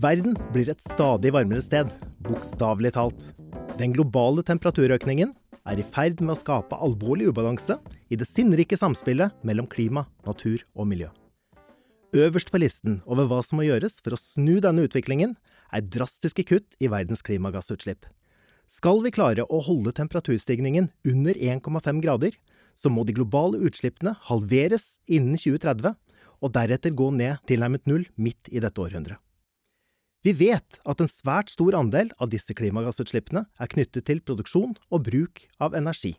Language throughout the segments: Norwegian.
Verden blir et stadig varmere sted, bokstavelig talt. Den globale temperaturøkningen er i ferd med å skape alvorlig ubalanse i det sinnrike samspillet mellom klima, natur og miljø. Øverst på listen over hva som må gjøres for å snu denne utviklingen, er drastiske kutt i verdens klimagassutslipp. Skal vi klare å holde temperaturstigningen under 1,5 grader, så må de globale utslippene halveres innen 2030, og deretter gå ned tilnærmet null midt i dette århundret. Vi vet at en svært stor andel av disse klimagassutslippene er knyttet til produksjon og bruk av energi.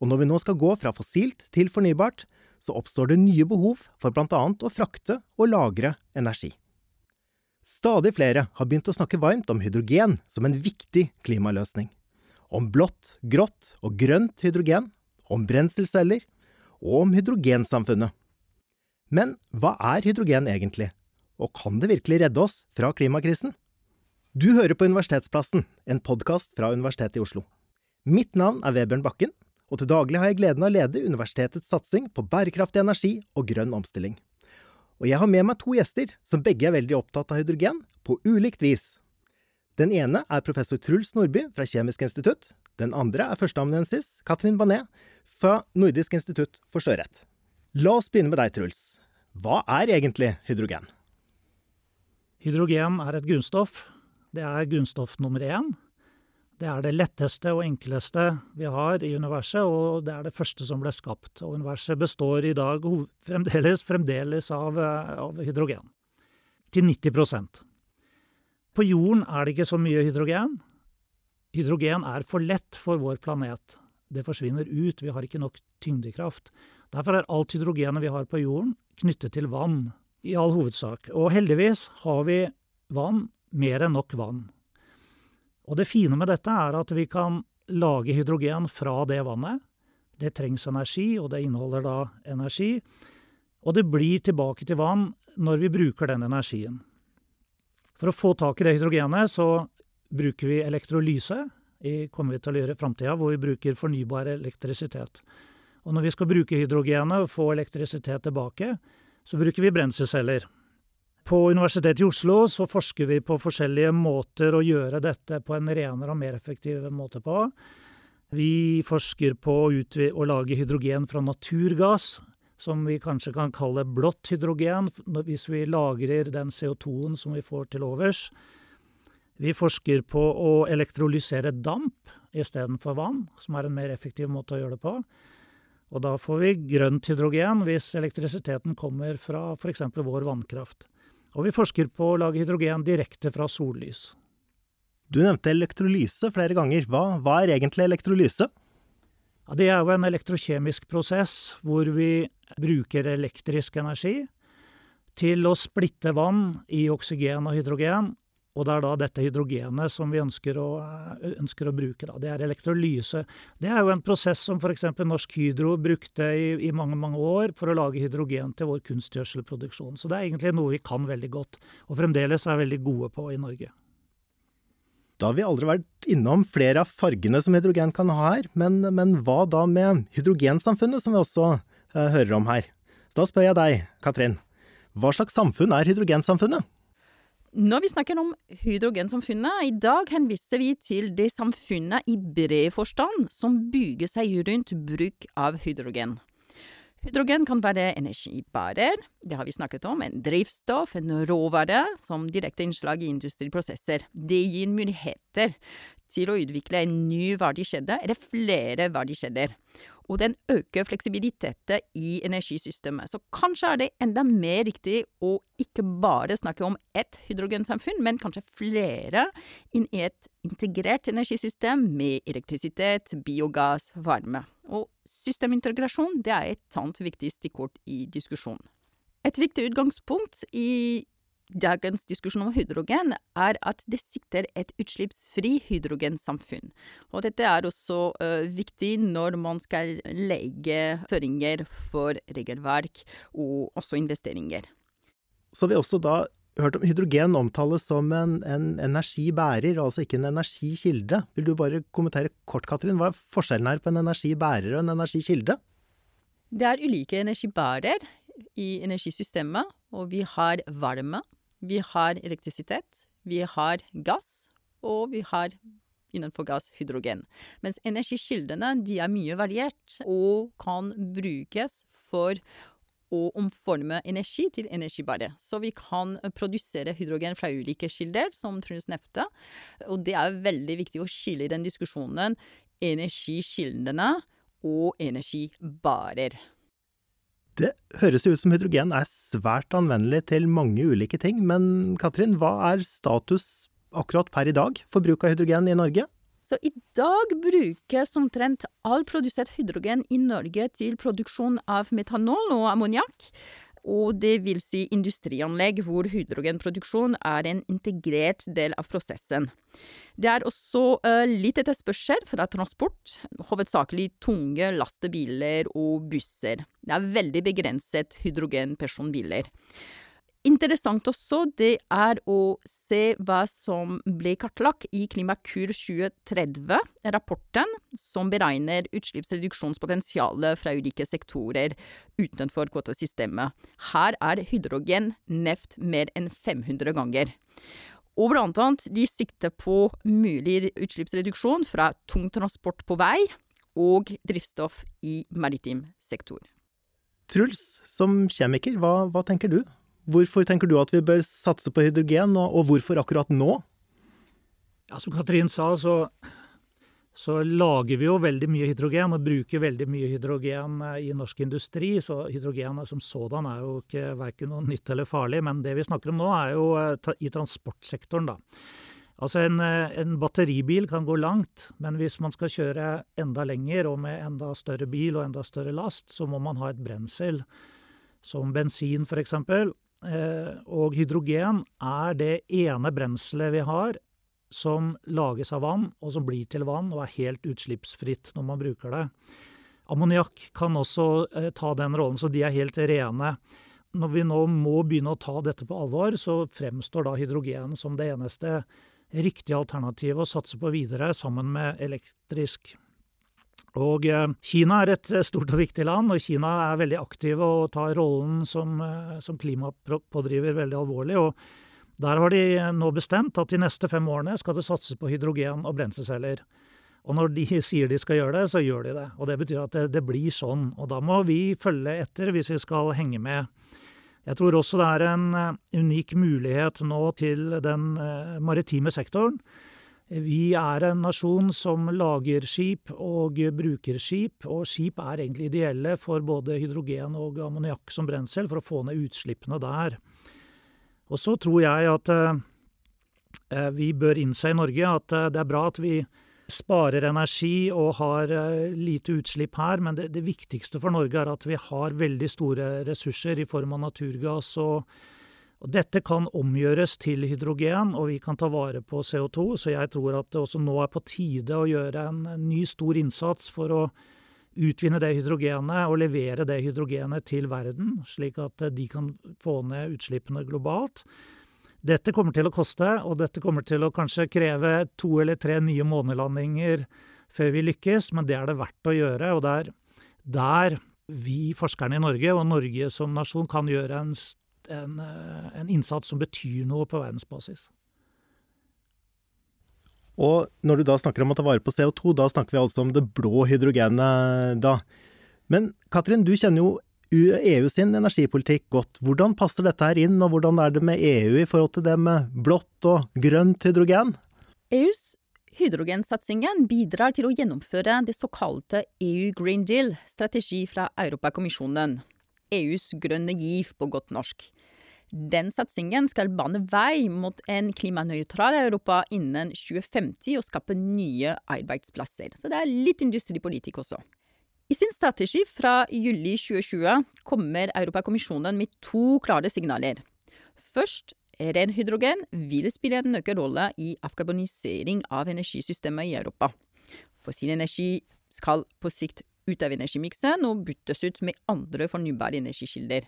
Og når vi nå skal gå fra fossilt til fornybart, så oppstår det nye behov for bl.a. å frakte og lagre energi. Stadig flere har begynt å snakke varmt om hydrogen som en viktig klimaløsning. Om blått, grått og grønt hydrogen, om brenselceller og om hydrogensamfunnet. Men hva er hydrogen egentlig? Og kan det virkelig redde oss fra klimakrisen? Du hører på Universitetsplassen, en podkast fra Universitetet i Oslo. Mitt navn er Vebjørn Bakken, og til daglig har jeg gleden av å lede universitetets satsing på bærekraftig energi og grønn omstilling. Og jeg har med meg to gjester som begge er veldig opptatt av hydrogen, på ulikt vis. Den ene er professor Truls Nordby fra Kjemisk institutt. Den andre er førsteamanuensis Katrin Banet fra Nordisk institutt for sjørett. La oss begynne med deg, Truls. Hva er egentlig hydrogen? Hydrogen er et grunnstoff. Det er grunnstoff nummer én. Det er det letteste og enkleste vi har i universet, og det er det første som ble skapt. Og universet består i dag fremdeles, fremdeles av, av hydrogen. Til 90% På jorden er det ikke så mye hydrogen. Hydrogen er for lett for vår planet. Det forsvinner ut, vi har ikke nok tyngdekraft. Derfor er alt hydrogenet vi har på jorden, knyttet til vann i all hovedsak. Og heldigvis har vi vann, mer enn nok vann. Og det fine med dette er at vi kan lage hydrogen fra det vannet. Det trengs energi, og det inneholder da energi. Og det blir tilbake til vann når vi bruker den energien. For å få tak i det hydrogenet så bruker vi elektrolyse, i kommer vi til å gjøre i framtida, hvor vi bruker fornybar elektrisitet. Og når vi skal bruke hydrogenet og få elektrisitet tilbake, så bruker vi brenselceller. På Universitetet i Oslo så forsker vi på forskjellige måter å gjøre dette på en renere og mer effektiv måte på. Vi forsker på å, lage hydrogen fra naturgass, som vi kanskje kan kalle blått hydrogen, hvis vi lagrer den CO2-en som vi får til overs. Vi forsker på å elektrolysere damp istedenfor vann, som er en mer effektiv måte å gjøre det på. Og da får vi grønt hydrogen hvis elektrisiteten kommer fra f.eks. vår vannkraft. Og vi forsker på å lage hydrogen direkte fra sollys. Du nevnte elektrolyse flere ganger. Hva, hva er egentlig elektrolyse? Ja, det er jo en elektrokjemisk prosess hvor vi bruker elektrisk energi til å splitte vann i oksygen og hydrogen og det er da dette hydrogenet som vi ønsker å, ønsker å bruke. Da. Det er elektrolyse. Det er jo en prosess som f.eks. Norsk Hydro brukte i, i, mange mange år for å lage hydrogen til vår kunstgjødselproduksjon. Så det er egentlig noe vi kan veldig godt, og fremdeles er veldig gode på i Norge. Da har vi aldri vært innom flere av fargene som hydrogen kan ha her, men, men hva da med hydrogensamfunnet, som vi også uh, hører om her? Så da spør jeg deg, Katrin. Hva slags samfunn er hydrogensamfunnet? Når vi snakker om hydrogensamfunnet, i dag henviser vi til det samfunnet i bred forstand som bygger seg rundt bruk av hydrogen. Hydrogen kan være energibærer, det har vi snakket om, en drivstoff, en råvare, som direkte innslag i industriprosesser. Det gir muligheter til å utvikle en ny verdikjede, eller flere verdikjeder og den øker fleksibiliteten i energisystemet. Så kanskje er det enda mer riktig å ikke bare snakke om ett hydrogensamfunn, men kanskje flere inn i et integrert energisystem med elektrisitet, biogass, varme. Og systemintegrasjon det er et annet viktig stikkord i diskusjonen. Et viktig utgangspunkt i dagens diskusjon om hydrogen, er at det sikter et utslippsfri hydrogensamfunn. Og dette er også uh, viktig når man skal legge føringer for regelverk og også investeringer. Så har vi også da hørt om hydrogen omtales som en, en energibærer, altså ikke en energikilde. Vil du bare kommentere kort, Katrin, hva er forskjellen her på en energibærer og en energikilde? Det er ulike energibærer i energisystemet, og vi har varme, Vi har elektrisitet, vi har gass, og vi har innenfor gass hydrogen. Mens energikildene de er mye variert og kan brukes for å omforme energi til energibare. Så vi kan produsere hydrogen fra ulike kilder, som Truls nevnte. Og det er veldig viktig å skille i den diskusjonen energikildene og energibarer. Det høres ut som hydrogen er svært anvendelig til mange ulike ting, men Katrin, hva er status akkurat per i dag for bruk av hydrogen i Norge? Så i dag brukes omtrent all produsert hydrogen i Norge til produksjon av metanol og ammoniakk. Og det vil si industrianlegg hvor hydrogenproduksjon er en integrert del av prosessen. Det er også uh, litt etterspørsel fra transport, hovedsakelig tunge lastebiler og busser. Det er veldig begrenset hydrogenpersonbiler. Interessant også det er å se hva som ble kartlagt i Klimakur 2030, rapporten som beregner utslippsreduksjonspotensialet fra ulike sektorer utenfor kvotesystemet. Her er hydrogen nevnt mer enn 500 ganger. Og blant annet de sikter på mulig utslippsreduksjon fra tung transport på vei og drivstoff i maritim sektor. Truls, som kjemiker, hva, hva tenker du? Hvorfor tenker du at vi bør satse på hydrogen, og, hvorfor akkurat nå? Ja, som Katrin sa, så, så, lager vi jo veldig mye hydrogen, og bruker veldig mye hydrogen eh, i norsk industri. Så hydrogen som sådan er jo ikke verken noe nytt eller farlig, men det vi snakker om nå er jo eh, i transportsektoren, da. Altså en, eh, en, batteribil kan gå langt, men hvis man skal kjøre enda lenger og med enda større bil og enda større last, så må man ha et brensel som bensin f.eks. Eh, og hydrogen er det ene brenselet vi har som lages av vann, og som blir til vann og er helt utslippsfritt når man bruker det. Ammoniakk kan også eh, ta den rollen, så de er helt rene. Når vi nå må begynne å ta dette på alvor, så fremstår da hydrogen som det eneste riktige alternativet å satse på videre, sammen med elektrisk og eh, Kina er et eh, stort og viktig land, og Kina er veldig aktive og tar rollen som, eh, som klimapådriver veldig alvorlig. og Der har de nå bestemt at de neste fem årene skal det satses på hydrogen og brenselceller. Og når de sier de skal gjøre det, så gjør de det. Og det betyr at det, det blir sånn. Og da må vi følge etter hvis vi skal henge med. Jeg tror også det er en unik mulighet nå til den maritime sektoren vi er en nasjon som lager skip og bruker skip, og skip er egentlig ideelle for både hydrogen og ammoniakk som brensel, for å få ned utslippene der. Og så tror jeg at eh, vi bør innse i Norge at eh, det er bra at vi sparer energi og har eh, lite utslipp her, men det, det viktigste for Norge er at vi har veldig store ressurser i form av naturgass og og dette kan omgjøres til hydrogen, og vi kan ta vare på CO2, så jeg tror at det også nå er på tide å gjøre en ny stor innsats for å utvinne det hydrogenet og levere det hydrogenet til verden, slik at de kan få ned utslippene globalt. Dette kommer til å koste, og dette kommer til å kanskje kreve to eller tre nye månelandinger før vi lykkes, men det er det verdt å gjøre. Og det er der vi forskerne i Norge, og Norge som nasjon, kan gjøre en en, eh, en innsats som betyr noe på verdensbasis. Og når du da snakker om å ta vare på CO2, da snakker vi altså om det blå hydrogenet da. Men Katrin, du kjenner jo EU sin energipolitikk godt. Hvordan passer dette her inn, og hvordan er det med EU i forhold til det med blått og grønt hydrogen? EUs hydrogensatsingen bidrar til å gjennomføre det såkalte EU Green Deal, strategi fra Europakommisjonen. EUs grønne giv på godt norsk. Den satsingen skal bane vei mot en klimanøytral Europa innen 2050 og skape nye arbeidsplasser. Så det er litt industripolitikk også. I sin strategi fra juli 2020 kommer Europakommisjonen med to klare signaler. Først, ren hydrogen vil spille en nøkkelrolle i avkarbonisering av energisystemet i Europa. Fossil energi skal på sikt ut av energimiksen og byttes ut med andre fornybare energikilder.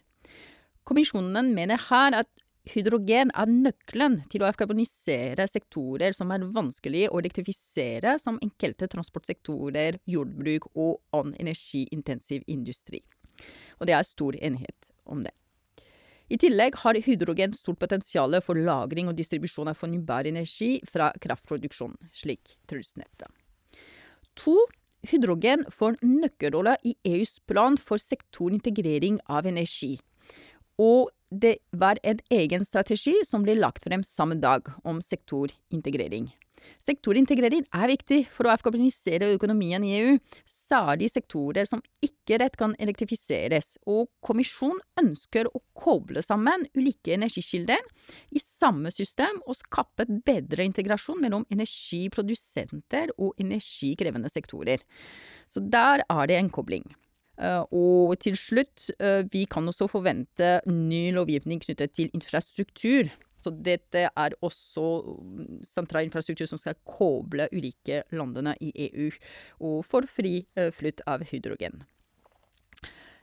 Kommisjonen mener her at hydrogen er nøkkelen til å avkarbonisere sektorer som er vanskelig å elektrifisere, som enkelte transportsektorer, jordbruk og annen energiintensiv industri. Og det er stor enighet om det. I tillegg har hydrogen stort potensial for lagring og distribusjon av fornybar energi fra kraftproduksjon, slik Truls nevnte. To, hydrogen får nøkkelrolle i EUs plan for sektorintegrering av energi. Og det var en egen strategi som ble lagt frem samme dag om sektorintegrering. Sektorintegrering er viktig for å afghanisere økonomien i EU, særlig sektorer som ikke rett kan elektrifiseres, og kommisjonen ønsker å koble sammen ulike energikilder i samme system og skape bedre integrasjon mellom energiprodusenter og energikrevende sektorer. Så der er det en kobling. Uh, og til slutt, uh, vi kan også forvente ny lovgivning knyttet til infrastruktur så dette er også mm, sentral infrastruktur som skal koble ulike landene i EU, og for fri eh, flytt av hydrogen.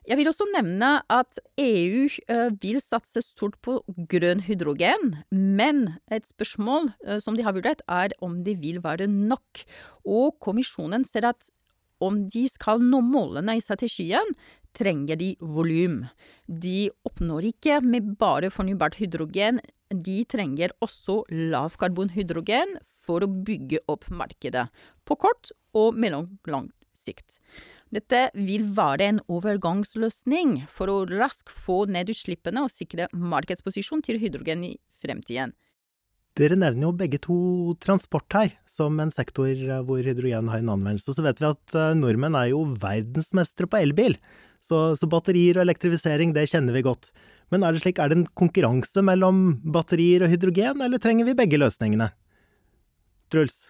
Jeg vil også nevne at EU eh, vil satse stort på grønn hydrogen, men et spørsmål eh, som de har vurdert, er om det vil være nok. Og kommisjonen ser at om de skal nå målene i strategien, trenger de volum. De oppnår ikke med bare fornybart hydrogen de trenger også lavkarbonhydrogen for å bygge opp markedet, på kort og mellomlang sikt. Dette vil være en overgangsløsning for å raskt få ned utslippene og sikre markedsposisjon til hydrogen i fremtiden. Dere nevner jo begge to transport her, som en sektor hvor hydrogen har en anvendelse. Så vet vi at eh, nordmenn er jo verdensmestere på elbil. Så, så, batterier og elektrifisering, det kjenner vi godt. Men er det slik, er det en konkurranse mellom batterier og hydrogen, eller trenger vi begge løsningene? Truls?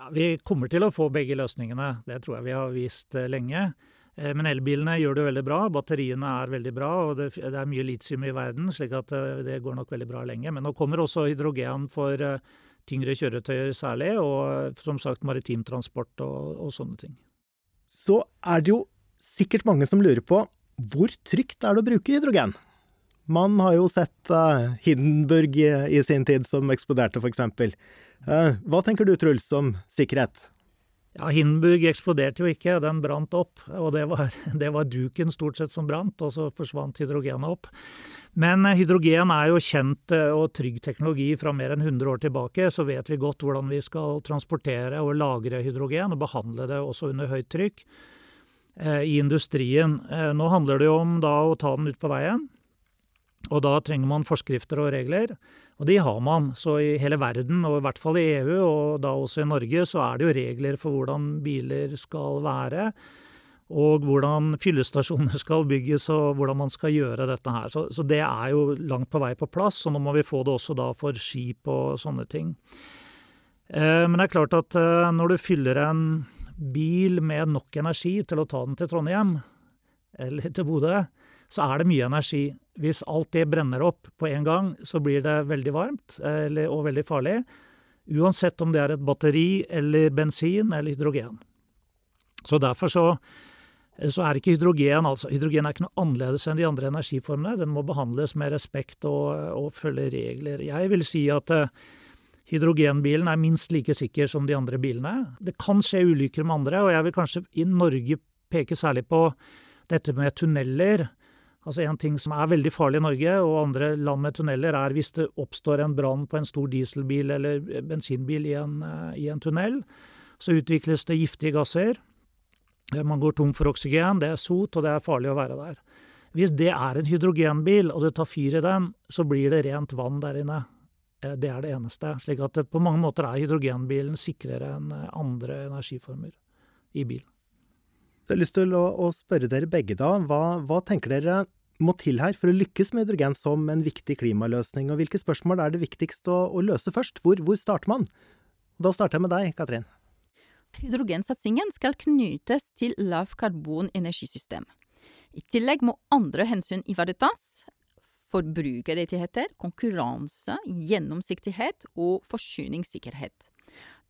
Ja, vi kommer til å få begge løsningene, det tror jeg vi har vist eh, lenge. Eh, men elbilene gjør det veldig bra, batteriene er veldig bra, og det, det er mye litium i verden, slik at eh, det går nok veldig bra lenge. Men nå kommer også hydrogen for tyngre kjøretøyer særlig, og som sagt maritimtransport og, og sånne ting. Så er det jo sikkert mange som lurer på hvor trygt er det å bruke hydrogen? Man har jo sett uh, Hindenburg i, i, sin tid som eksploderte, f.eks. Uh, hva tenker du, Truls, om sikkerhet? Ja, Hindenburg eksploderte jo ikke, den brant opp. Og det var, det var duken stort sett som brant, og så forsvant hydrogenet opp. Men uh, hydrogen er jo kjent uh, og trygg teknologi fra mer enn 100 år tilbake. Så vet vi godt hvordan vi skal transportere og lagre hydrogen, og behandle det også under høyt trykk. Eh, i industrien. Eh, nå handler det jo om da å ta den ut på veien. Og da trenger man forskrifter og regler, og de har man. Så i hele verden, og i hvert fall i EU, og da også i Norge, så er det jo regler for hvordan biler skal være. Og hvordan fyllestasjoner skal bygges, og hvordan man skal gjøre dette her. Så, så, det er jo langt på vei på plass, og nå må vi få det også da for skip og sånne ting. Eh, men det er klart at eh, når du fyller en bil med nok energi til å ta den til Trondheim, eller til Bodø, så er det mye energi. Hvis alt det brenner opp på en gang, så blir det veldig varmt eller, og veldig farlig. Uansett om det er et batteri eller bensin eller hydrogen. Så derfor så, så er ikke hydrogen altså Hydrogen er ikke noe annerledes enn de andre energiformene. Den må behandles med respekt og, og følge regler. Jeg vil si at uh, Hydrogenbilen er minst like sikker som de andre bilene. Det kan skje ulykker med andre, og jeg vil kanskje i Norge peke særlig på dette med tunneler. Altså En ting som er veldig farlig i Norge og andre land med tunneler, er hvis det oppstår en brann på en stor dieselbil eller bensinbil i en, eh, i en tunnel. Så utvikles det giftige gasser. Man går tom for oksygen, det er sot, og det er farlig å være der. Hvis det er en hydrogenbil, og det tar fyr i den, så blir det rent vann der inne. Eh, det er det eneste. Slik at på mange måter er hydrogenbilen sikrere enn eh, andre energiformer i bil. Så jeg har lyst til å, å spørre dere begge da, hva, hva, tenker dere må til her for å lykkes med hydrogen som en viktig klimaløsning, og hvilke spørsmål er det viktigst å, å løse først? Hvor, hvor, starter man? Da starter jeg med deg, Katrin. Hydrogensatsingen skal knyttes til lavkarbonenergisystem. I tillegg må andre hensyn ivaretas, forbrukerrettigheter, konkurranse, gjennomsiktighet og forsyningssikkerhet.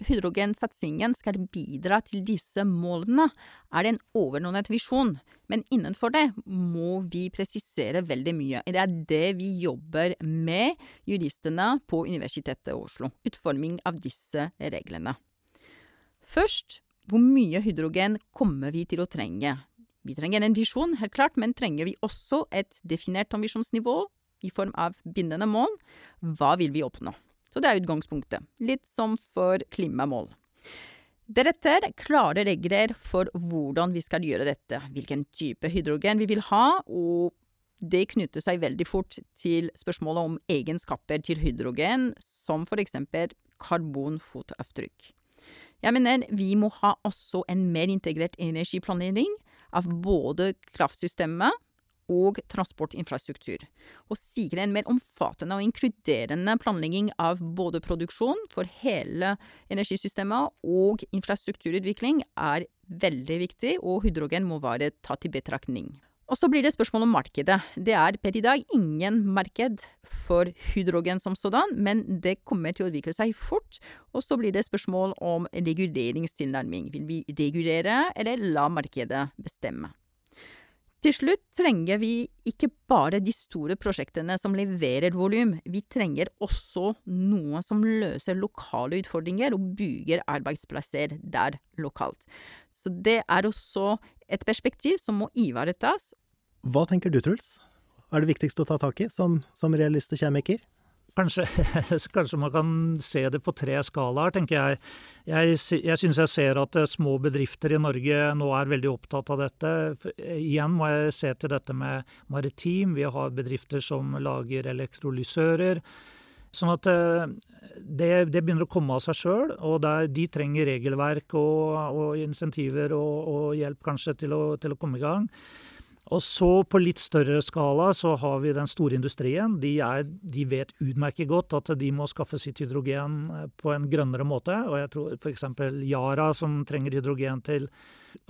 Hydrogensatsingen skal bidra til disse målene, er det en overordnet visjon, men innenfor det må vi presisere veldig mye. Det er det vi jobber med, juristene på Universitetet i Oslo. Utforming av disse reglene. Først, hvor mye hydrogen kommer vi til å trenge? Vi trenger en visjon, helt klart, men trenger vi også et definert ambisjonsnivå i form av bindende mål, hva vil vi oppnå? Så det er utgangspunktet. Litt som for klimamål. Deretter klare regler for hvordan vi skal gjøre dette, hvilken type hydrogen vi vil ha, og det knytter seg veldig fort til spørsmålet om egenskaper til hydrogen, som for eksempel karbonfotavtrykk. Jeg mener vi må ha også en mer integrert energiplanering av både kraftsystemet og transportinfrastruktur, og sikre en mer omfattende og inkluderende planlegging av både produksjon for hele energisystemet og infrastrukturutvikling er veldig viktig, og hydrogen må være tatt i betraktning. Og så blir det spørsmål om markedet. Det er per i dag ingen marked for hydrogen som sådan, men det kommer til å utvikle seg fort. Og så blir det spørsmål om reguleringstilnærming. Vil vi regulere, eller la markedet bestemme? Til slutt trenger vi ikke bare de store prosjektene som leverer volum, vi trenger også noe som løser lokale utfordringer og bygger arbeidsplasser der lokalt. Så det er også et perspektiv som må ivaretas. Hva tenker du, Truls? Er det viktigste å ta tak i som, som realist og kjemiker? Kanskje, kanskje, man kan se det på tre skalaer, tenker jeg. Jeg, jeg syns jeg ser at eh, små bedrifter i Norge nå er veldig opptatt av dette. Eh, igjen må jeg se til dette med maritim. Vi har bedrifter som lager elektrolysører. Sånn at eh, det, det begynner å komme av seg sjøl, og der, de trenger regelverk og, og insentiver og, og, hjelp kanskje til å, til å komme i gang. Og så på litt større skala så har vi den store industrien. De, er, de, vet utmerket godt at de må skaffe sitt hydrogen eh, på en grønnere måte. Og jeg tror f.eks. Yara, som trenger hydrogen til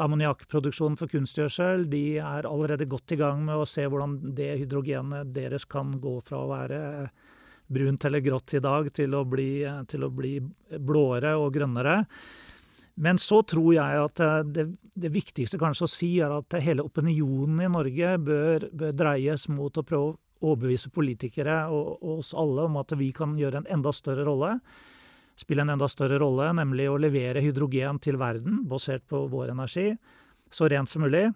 ammoniakkproduksjon for kunstgjødsel, de er allerede godt i gang med å se hvordan det hydrogenet deres kan gå fra å være brunt eller grått i dag til å bli, til å bli blåere og grønnere. Men så tror jeg at eh, det, det, viktigste kanskje å si er at hele opinionen i Norge bør, bør dreies mot å prøve å overbevise politikere og, og, oss alle om at vi kan gjøre en enda større rolle. Spille en enda større rolle, nemlig å levere hydrogen til verden basert på vår energi, så rent som mulig.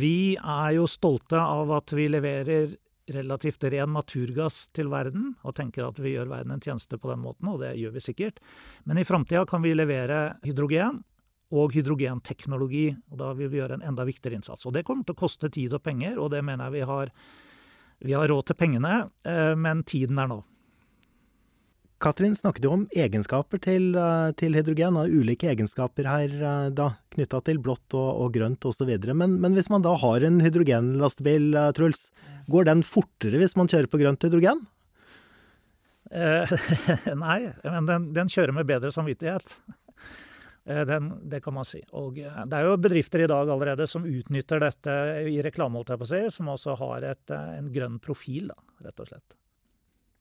Vi er jo stolte av at vi leverer relativt ren naturgass til verden, og tenker at vi gjør verden en tjeneste på den måten, og det gjør vi sikkert. Men i framtida kan vi levere hydrogen og hydrogenteknologi, og da vil vi gjøre en enda viktigere innsats. Og det kommer til å koste tid og penger, og det mener jeg vi har, vi har råd til pengene, eh, men tiden er nå. Katrin snakket jo om egenskaper til, eh, til hydrogen, og ulike egenskaper her eh, da, knytta til blått og, og grønt osv. Men, men hvis man da har en hydrogenlastebil, eh, Truls, går den fortere hvis man kjører på grønt hydrogen? Eh, nei, men den, den, kjører med bedre samvittighet. Den, det kan man si. Og det er jo bedrifter i dag allerede som utnytter dette i reklame, holdt på å som også har et, en grønn profil, da, rett og slett.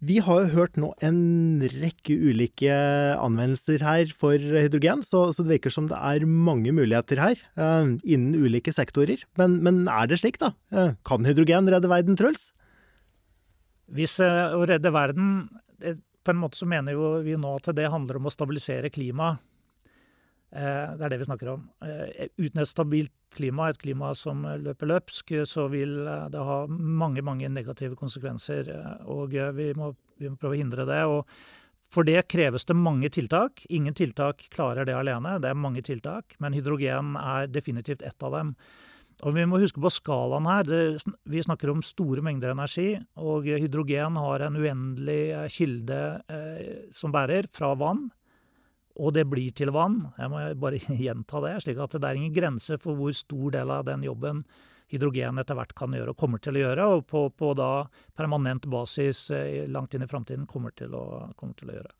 Vi har jo hørt nå en rekke ulike anvendelser her for hydrogen, så, så det virker som det er mange muligheter her uh, innen ulike sektorer. Men, men, er det slik, da? Uh, kan hydrogen redde verden, Truls? Hvis uh, å redde verden På en måte så mener jo vi nå at det handler om å stabilisere klimaet. Eh, det er det vi snakker om. Eh, uten et stabilt klima, et klima som løper løpsk, så vil eh, det ha mange, mange negative konsekvenser. Og vi må, vi må prøve å hindre det. og for det kreves det mange tiltak. Ingen tiltak klarer det alene. Det er mange tiltak, men hydrogen er definitivt ett av dem. Og Vi må huske på skalaen her. Det, vi snakker om store mengder energi, og hydrogen har en uendelig kilde eh, som bærer fra vann og det blir til vann. Jeg må bare gjenta det. slik at det er ingen grense for hvor stor del av den jobben hydrogen etter hvert kan gjøre og kommer til å gjøre, og på, på da permanent basis eh, langt inn i framtiden kommer, kommer, til å gjøre.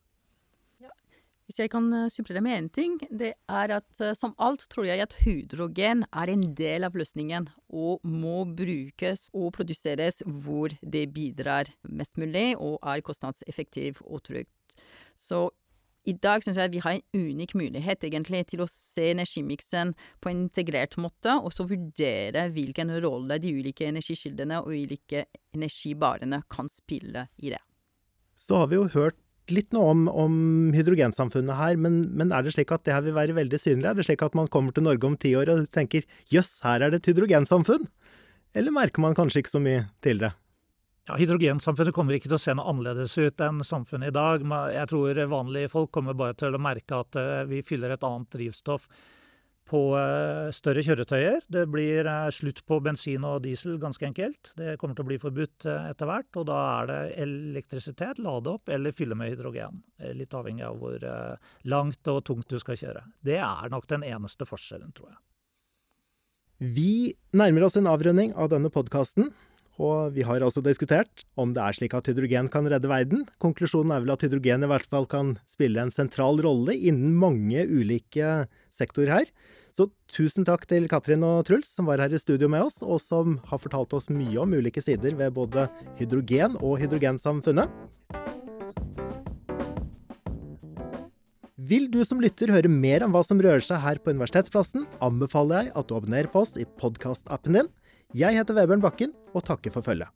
Hvis jeg kan eh, supplere med én ting, det er at eh, som alt tror jeg at hydrogen er en del av løsningen, og må brukes og produseres hvor det bidrar mest mulig og er kostnadseffektiv og trygt. Så i dag syns jeg vi har en unik mulighet egentlig til å se energimiksen på en integrert måte, og så vurdere hvilken rolle de ulike energikildene og ulike energibarene kan spille i det. Så har vi jo hørt litt nå om, om hydrogensamfunnet her, men, men, er det slik at det her vil være veldig synlig? Er det slik at man kommer til Norge om ti år og tenker jøss, her er det et hydrogensamfunn? Eller merker man kanskje ikke så mye til det? Ja, Hydrogensamfunnet kommer ikke til å se noe annerledes ut enn samfunnet i dag. Jeg tror vanlige folk kommer bare til å merke at eh, vi fyller et annet drivstoff på eh, større kjøretøyer. Det blir eh, slutt på bensin og diesel, ganske enkelt. Det kommer til å bli forbudt etter hvert. Og da er det elektrisitet, lade opp eller fylle med hydrogen. Litt avhengig av hvor langt og tungt du skal kjøre. Det er nok den eneste forskjellen, tror jeg. Vi nærmer oss en avrunding av denne podkasten. Og vi har også diskutert om det er slik at hydrogen kan redde verden. Konklusjonen er vel at hydrogen i hvert fall kan spille en sentral rolle innen mange ulike sektorer her. Så tusen takk til Katrin og Truls som var her i studio med oss, og som har fortalt oss mye om ulike sider ved både hydrogen og hydrogensamfunnet. Vil du som lytter høre mer om hva som rører seg her på Universitetsplassen, anbefaler jeg at du abonnerer på oss i podkastappen din. Jeg heter Vebjørn Bakken og takker for følget.